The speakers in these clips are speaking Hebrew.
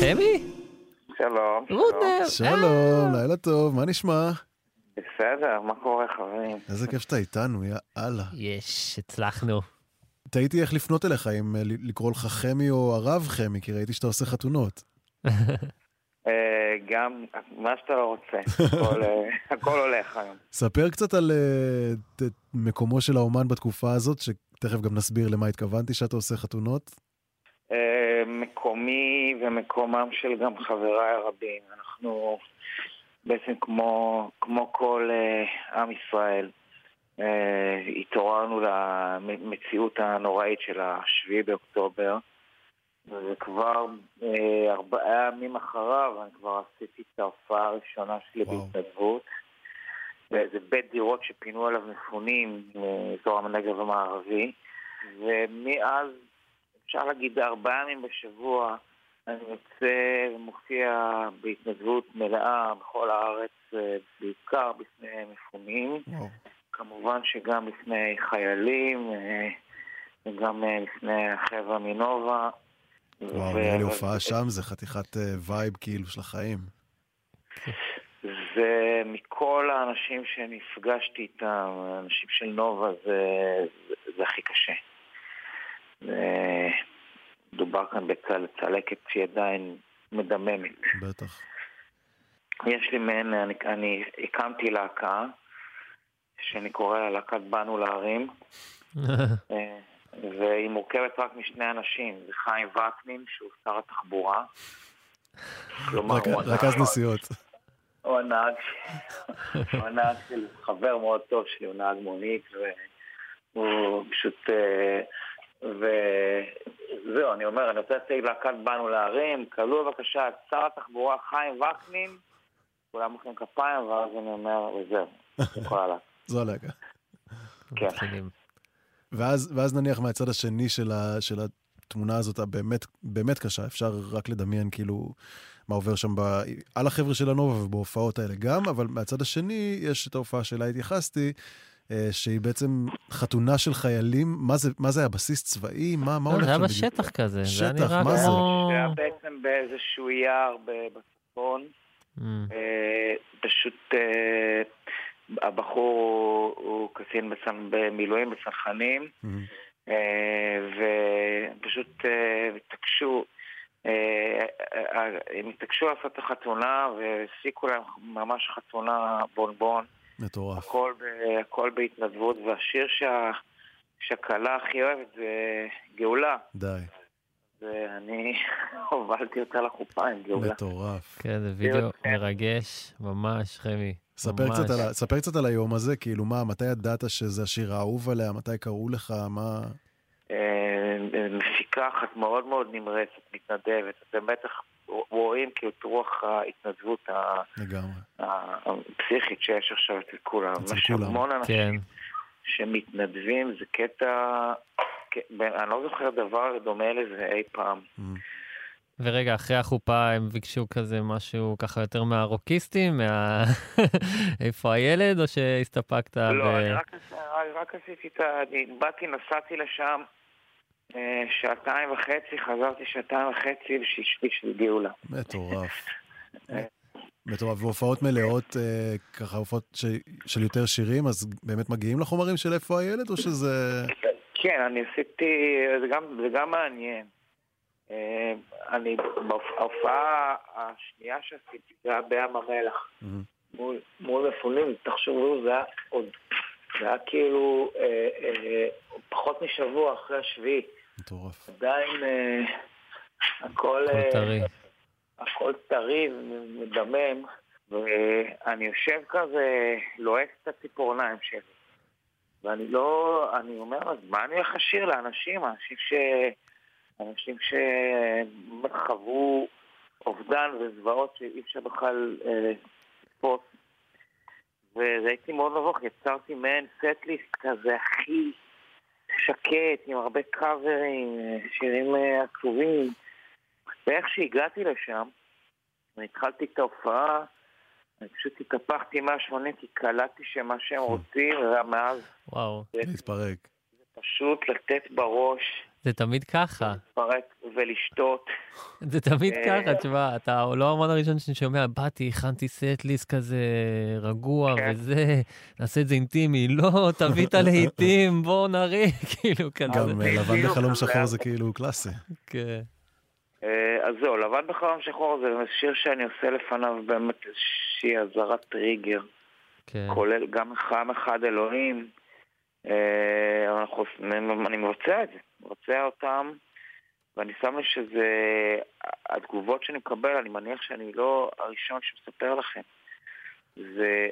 חמי? שלום. רודנר. שלום, לילה טוב, מה נשמע? בסדר, מה קורה חברים? איזה כיף שאתה איתנו, יא אללה. יש, הצלחנו. תהיתי איך לפנות אליך, אם אה, לקרוא לך חמי או הרב חמי, כי ראיתי שאתה עושה חתונות. אה, גם מה שאתה לא רוצה, הכל, אה, הכל הולך היום. ספר קצת על אה, ת- מקומו של האומן בתקופה הזאת, שתכף גם נסביר למה התכוונתי שאתה עושה חתונות. מקומי ומקומם של גם חבריי הרבים. אנחנו בעצם כמו, כמו כל אה, עם ישראל, אה, התעוררנו למציאות הנוראית של השביעי באוקטובר. וכבר אה, ארבעה ימים אחריו, אני כבר עשיתי את ההופעה הראשונה שלי. בהתנדבות. באיזה בית דירות שפינו עליו מפונים מאזור הנגב המערבי. ומאז, אפשר להגיד, ארבעה ימים בשבוע, אני יוצא ומופיע בהתנדבות מלאה בכל הארץ, אה, בעיקר בפני מפונים. כמובן שגם בפני חיילים, אה, וגם אה, לפני החבר'ה מנובה. וואו, נראה לי הופעה שם, זה חתיכת וייב כאילו של החיים. זה מכל האנשים שנפגשתי איתם, האנשים של נובה, זה, זה, זה הכי קשה. מדובר כאן בצלקת שהיא עדיין מדממת. בטח. יש לי מעין, אני, אני הקמתי להקה, שאני קורא לה להקת באנו להרים, אה, והיא מורכבת רק משני אנשים, זה חיים וקנין, שהוא שר התחבורה. כלומר, הוא רכז נסיעות. הוא הנהג, הוא הנהג של חבר מאוד טוב שלי, הוא נהג מונית, והוא פשוט... אה, וזהו, אני אומר, אני רוצה להציג להקת באנו להרים, קבלו בבקשה את שר התחבורה חיים וקנין, כולם מוחאים כפיים, ואז אני אומר, וזהו. זו הלהקה. כן. ואז, ואז נניח מהצד השני של, ה, של התמונה הזאת, הבאמת באמת קשה, אפשר רק לדמיין כאילו מה עובר שם ב, על החבר'ה של הנובה ובהופעות האלה גם, אבל מהצד השני יש את ההופעה שאליה התייחסתי, שהיא בעצם חתונה של חיילים, מה זה, מה זה היה, בסיס צבאי? מה, מה לא, הולך זה היה שם בדיוק? בשטח כזה, זה שטח, נראה מה זה? זה היה בעצם באיזשהו יער בצפון, Mm. אה, פשוט אה, הבחור הוא- הוא קצין בצנ- במילואים בצנחנים. אה, ופשוט אה, התעקשו, אה, אה, הם התעקשו לעשות את החתונה והפסיקו להם ממש חתונה בונבון, מטורף. הכל, ב- הכל בהתנדבות, והשיר שה, שהכלה הכי אוהבת זה גאולה, די, ואני הובלתי אותה לחופה עם גאולה. מטורף. כן, זה וידאו כן. מרגש, ממש, חמי. ספר ממש. קצת, על, ספר קצת על היום הזה, כאילו מה, מתי ידעת שזה השיר האהוב עליה, מתי קראו לך, מה... אה, מפיקה אחת מאוד מאוד נמרצת, מתנדבת. אתם בטח רואים כאילו את רוח ההתנדבות הפסיכית שיש עכשיו אצל כולם. יש. המון אנשים כן. שמתנדבים, זה קטע... אני לא זוכר דבר דומה לזה אי פעם. מהמם. ורגע, אחרי החופה הם ביקשו כזה משהו ככה יותר מהרוקיסטים, מה... איפה הילד, או שהסתפקת ב... לא, אני רק, רק עשיתי את ה... אני באתי, נסעתי לשם שעתיים וחצי, חזרתי שעתיים וחצי בשביל שליש של גאולה. מטורף. מטורף. והופעות מלאות, אה, ככה הופעות ש... של יותר שירים, אז באמת מגיעים לחומרים של איפה הילד, או שזה... כן, אני עשיתי, זה גם, זה גם מעניין. אה, אני, בהופעה השנייה שעשיתי, זה היה בים המלח. מול, מפונים, תחשבו, זה היה עוד, זה היה כאילו אה, אה, פחות משבוע אחרי השביעי. מטורף. עדיין אה, הכל, הכל אה, טרי. הכל טרי ומדמם, ואני יושב כזה, לועס את הציפורניים שלי. ואני לא, אני אומר, אז מה אני הולך לשיר לאנשים? אנשים ש... אנשים שחוו אובדן וזוועות שאי אפשר בכלל אה, לצפות. והייתי מאוד נבוך, יצרתי מעין סט-ליסט כזה הכי שקט, עם הרבה קאברים, אה, שירים אה, עצובים. ואיך שהגעתי לשם, והתחלתי את ההופעה, אני פשוט התהפכתי 180 כי קלטתי שמה שהם רוצים, ומאז וואו. להתפרק. פשוט לתת בראש, זה תמיד ככה. להתפרק ולשתות. זה תמיד אה, ככה, תשמע, אתה לא האמן הראשון שאני שומע, באתי, הכנתי סט ליסט כזה רגוע כן. וזה, נעשה את זה אינטימי, לא, תביא את הלהיטים, בוא נריק, כאילו כזה. גם אה, לבן בחלום שחור זה כאילו קלאסי. כן. אה, אז זהו, לבן בחלום שחור זה שיר שאני עושה לפניו באמת איזושהי אזהרת טריגר. כן. כולל גם עם אחד אלוהים. אני מבצע את זה, מבצע אותם, ואני שם לב שזה, התגובות שאני מקבל, אני מניח שאני לא הראשון שמספר לכם. זה,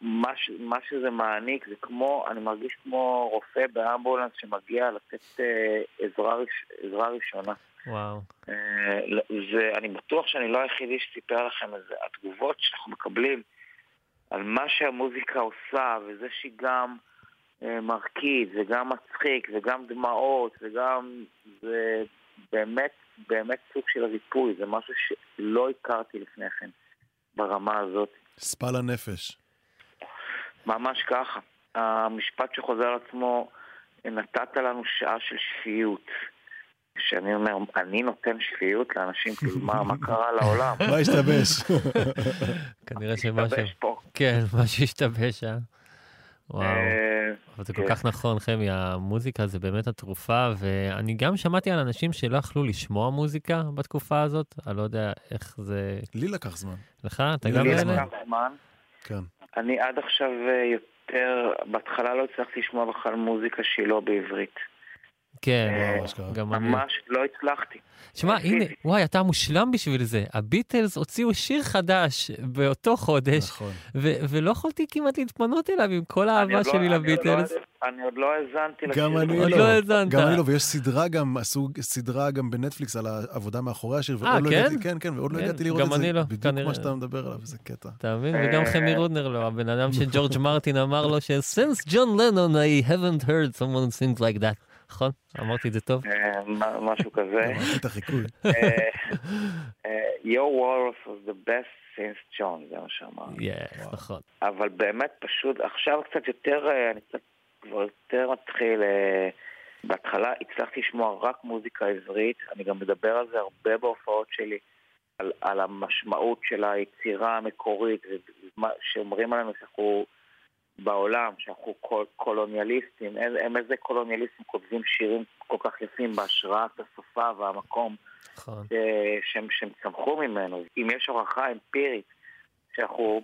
מה, ש, מה שזה מעניק, זה כמו, אני מרגיש כמו רופא באמבולנס שמגיע לתת אה, עזרה, ראש, עזרה ראשונה. וואו. אה, זה, אני בטוח שאני לא היחידי שסיפר לכם את זה. התגובות שאנחנו מקבלים על מה שהמוזיקה עושה, וזה שהיא גם אה, מרקיד, וגם מצחיק, וגם דמעות, וגם... זה באמת, באמת סוג של ריפוי, זה משהו שלא הכרתי לפני כן, ברמה הזאת. ספא לנפש. ממש ככה. המשפט שחוזר על עצמו, נתת לנו שעה של שפיות. שאני אומר, אני נותן שפיות לאנשים, כאילו, מה, מה קרה לעולם? מה השתבש? כנראה שמשהו, השתבש פה. כן, משהו השתבש, אה? וואו. אבל זה כל כן. כך נכון, חמי, המוזיקה זה באמת התרופה, ואני גם שמעתי על אנשים שלא יכלו לשמוע מוזיקה בתקופה הזאת, אני לא יודע איך זה... לי לקח זמן. לך? אתה גם לי לקח? לקח זמן. כן. אני עד עכשיו אה, יותר, בהתחלה לא הצלחתי לשמוע בכלל מוזיקה שהיא לא בעברית. כן, אה, וואו, אשכרה. גם אני. ממש לא הצלחתי. שמע, פיזית. הנה, וואי, אתה מושלם בשביל זה. הביטלס הוציאו שיר חדש באותו חודש, נכון. ו- ולא יכולתי כמעט להתפנות אליו עם כל האהבה לא- שלי אני עוד לא- לביטלס. אני עוד לא האזנתי לשיר. גם אני עוד לא. לא האזנת. גם אני לא, ויש סדרה גם, עשו סדרה גם בנטפליקס על העבודה מאחורי השיר, אה, ועוד לא כן? הגעתי, כן, כן, ועוד לא כן, הגעתי לראות גם את זה, אני לא, בדיוק כנראה. מה שאתה מדבר עליו, זה קטע. אתה מבין? אה, וגם חמי רודנר לא, הבן אדם שג'ורג' מרטין אמר לו ש-Since John Lennon I haven't heard someone sings like that. נכון? אמרתי את זה טוב? אה, מה- משהו כזה. אמרתי את החיקוי. אה, אה, Your Walrus was the best since John, זה מה שאמרתי. נכון. אבל באמת פשוט, עכשיו קצת יותר, אני קצת כבר יותר מתחיל, בהתחלה הצלחתי לשמוע רק מוזיקה עברית, אני גם מדבר על זה הרבה בהופעות שלי, על, על המשמעות של היצירה המקורית, ומה- שאומרים עלינו שאנחנו בעולם, שאנחנו קול, קולוניאליסטים, הם, הם איזה קולוניאליסטים כותבים שירים כל כך יפים בהשראת השפה והמקום נכון. ש- שהם, שהם צמחו ממנו. אם יש הוכחה אמפירית שאנחנו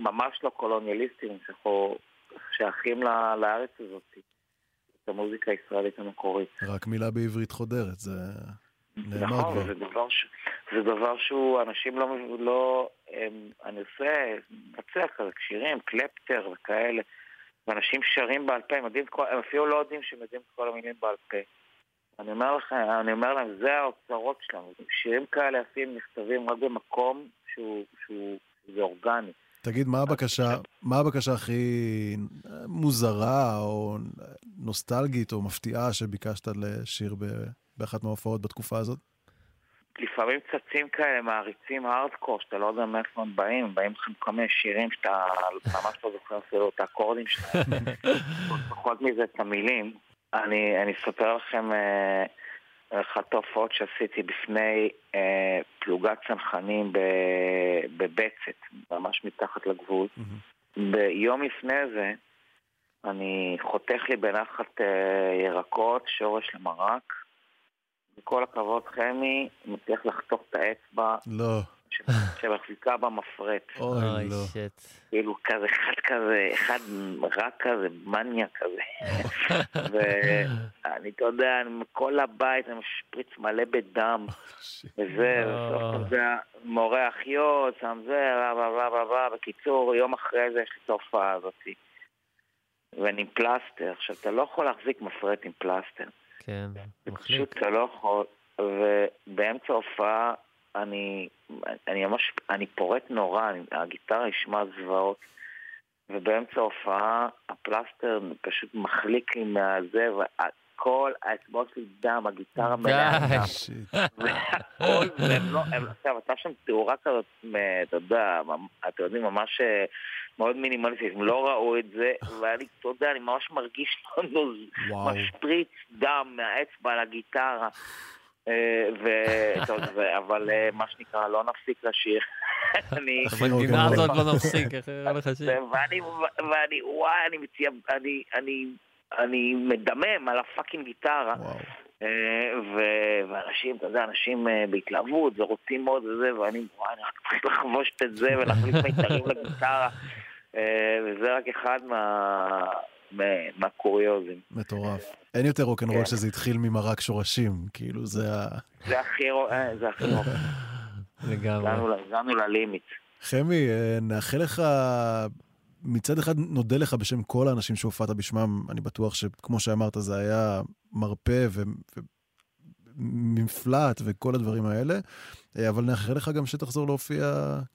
ממש לא קולוניאליסטים, שאנחנו שייכים לארץ הזאת, את המוזיקה הישראלית המקורית. רק מילה בעברית חודרת, זה נכון. זה דבר, ש... זה דבר שהוא, אנשים לא, לא הם, אני עושה, מבצע כזה, שירים, קלפטר וכאלה, ואנשים שרים בעל פה, הם, יודעים, כל- הם אפילו לא יודעים שהם יודעים את כל המילים בעל פה. אני אומר לכם, אני אומר להם, זה האוצרות שלנו, שירים כאלה יפים נכתבים רק במקום שהוא, שהוא, זה אורגני. תגיד, מה הבקשה, מה הבקשה הכי מוזרה או נוסטלגית או מפתיעה שביקשת לשיר ב- באחת מההופעות בתקופה הזאת? לפעמים צצים כאלה מעריצים הארדקור, שאתה לא יודע מאיפה הם באים, באים לכם כל מיני שירים שאתה ממש לא זוכר אפילו את האקורדים שלהם, פחות מזה את המילים. אני, אני אספר לכם אה, אחת ההופעות שעשיתי בפני אה, פלוגת צנחנים בבצת, ממש מתחת לגבול. ביום לפני זה אני חותך לי בנחת אה, ירקות, שורש למרק. בכל הכבוד, חמי, מצליח לחתוך את האצבע לא. שמחזיקה במפרט. אוי, לא. כאילו כזה, אחד כזה, אחד רע כזה, מניה כזה. ואני, אתה יודע, אני- כל הבית אני משפריץ מלא בדם, וזה, לא. בסוף אתה מורה אחיות, שם זה, בלה בלה בלה. בקיצור, יום אחרי זה יש לי את ההופעה הזאתי. ואני עם פלסטר. עכשיו, אתה לא יכול להחזיק מפרט עם פלסטר. כן, זה מחליק. פשוט אתה לא יכול, ובאמצע ההופעה אני, אני ממש, אני פורט נורא, אני, הגיטרה ישמע זוועות, ובאמצע ההופעה הפלסטר פשוט מחליק לי מהזה, כל האצבעות שלי דם, הגיטרה מלאה די. דם. שיט. והכל, והם לא, הם, עכשיו, הייתה שם תאורה כזאת, אתה יודע, אתם יודעים, ממש אה, מאוד מינימליסטית, הם לא ראו את זה, ואני, אתה יודע, אני ממש מרגיש לנו. משפריץ דם מהאצבע לגיטרה. אה, ו- אבל אה, מה שנקרא, לא נפסיק לשיר. אני... רוקנרול. הזאת לא נפסיק, איך נראה לך שיר? ואני, ואני, וואי, אני מציע, אני, אני, מדמם על הפאקינג גיטרה. אה, ואנשים, אתה יודע, אנשים אה, בהתלהבות ורוצים מאוד וזה, ואני, וואי, אני רק צריך לחבוש את זה ולהחליף מיתרים לגיטרה. אה, וזה רק אחד מה- מה- מהקוריוזים. מטורף. אין יותר רוקנרול כן. שזה התחיל ממרק שורשים, כאילו זה ה... זה הכי, רו- אה, זה הכי רוק. לגמרי. הגענו ללימיט. חמי, נאחל לך, מצד אחד נודה לך בשם כל האנשים שהופעת בשמם, אני בטוח שכמו שאמרת זה היה מרפא ו- ומפלט וכל הדברים האלה, אה, אבל נאחל לך גם שתחזור להופיע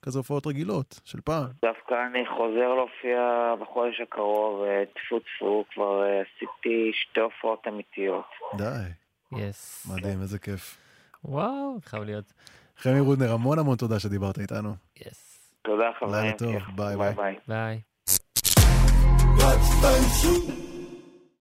כזה הופעות רגילות של פעם. דווקא אני חוזר להופיע בחודש הקרוב, אה, טפו טפו, כבר אה, עשיתי שתי הופעות אמיתיות. די, יס. מדהים, איזה כיף. וואו, חייב להיות. חמי רודנר, המון המון תודה שדיברת איתנו. יס. תודה חברים. לילה טוב. ביי, ביי. ביי. What fun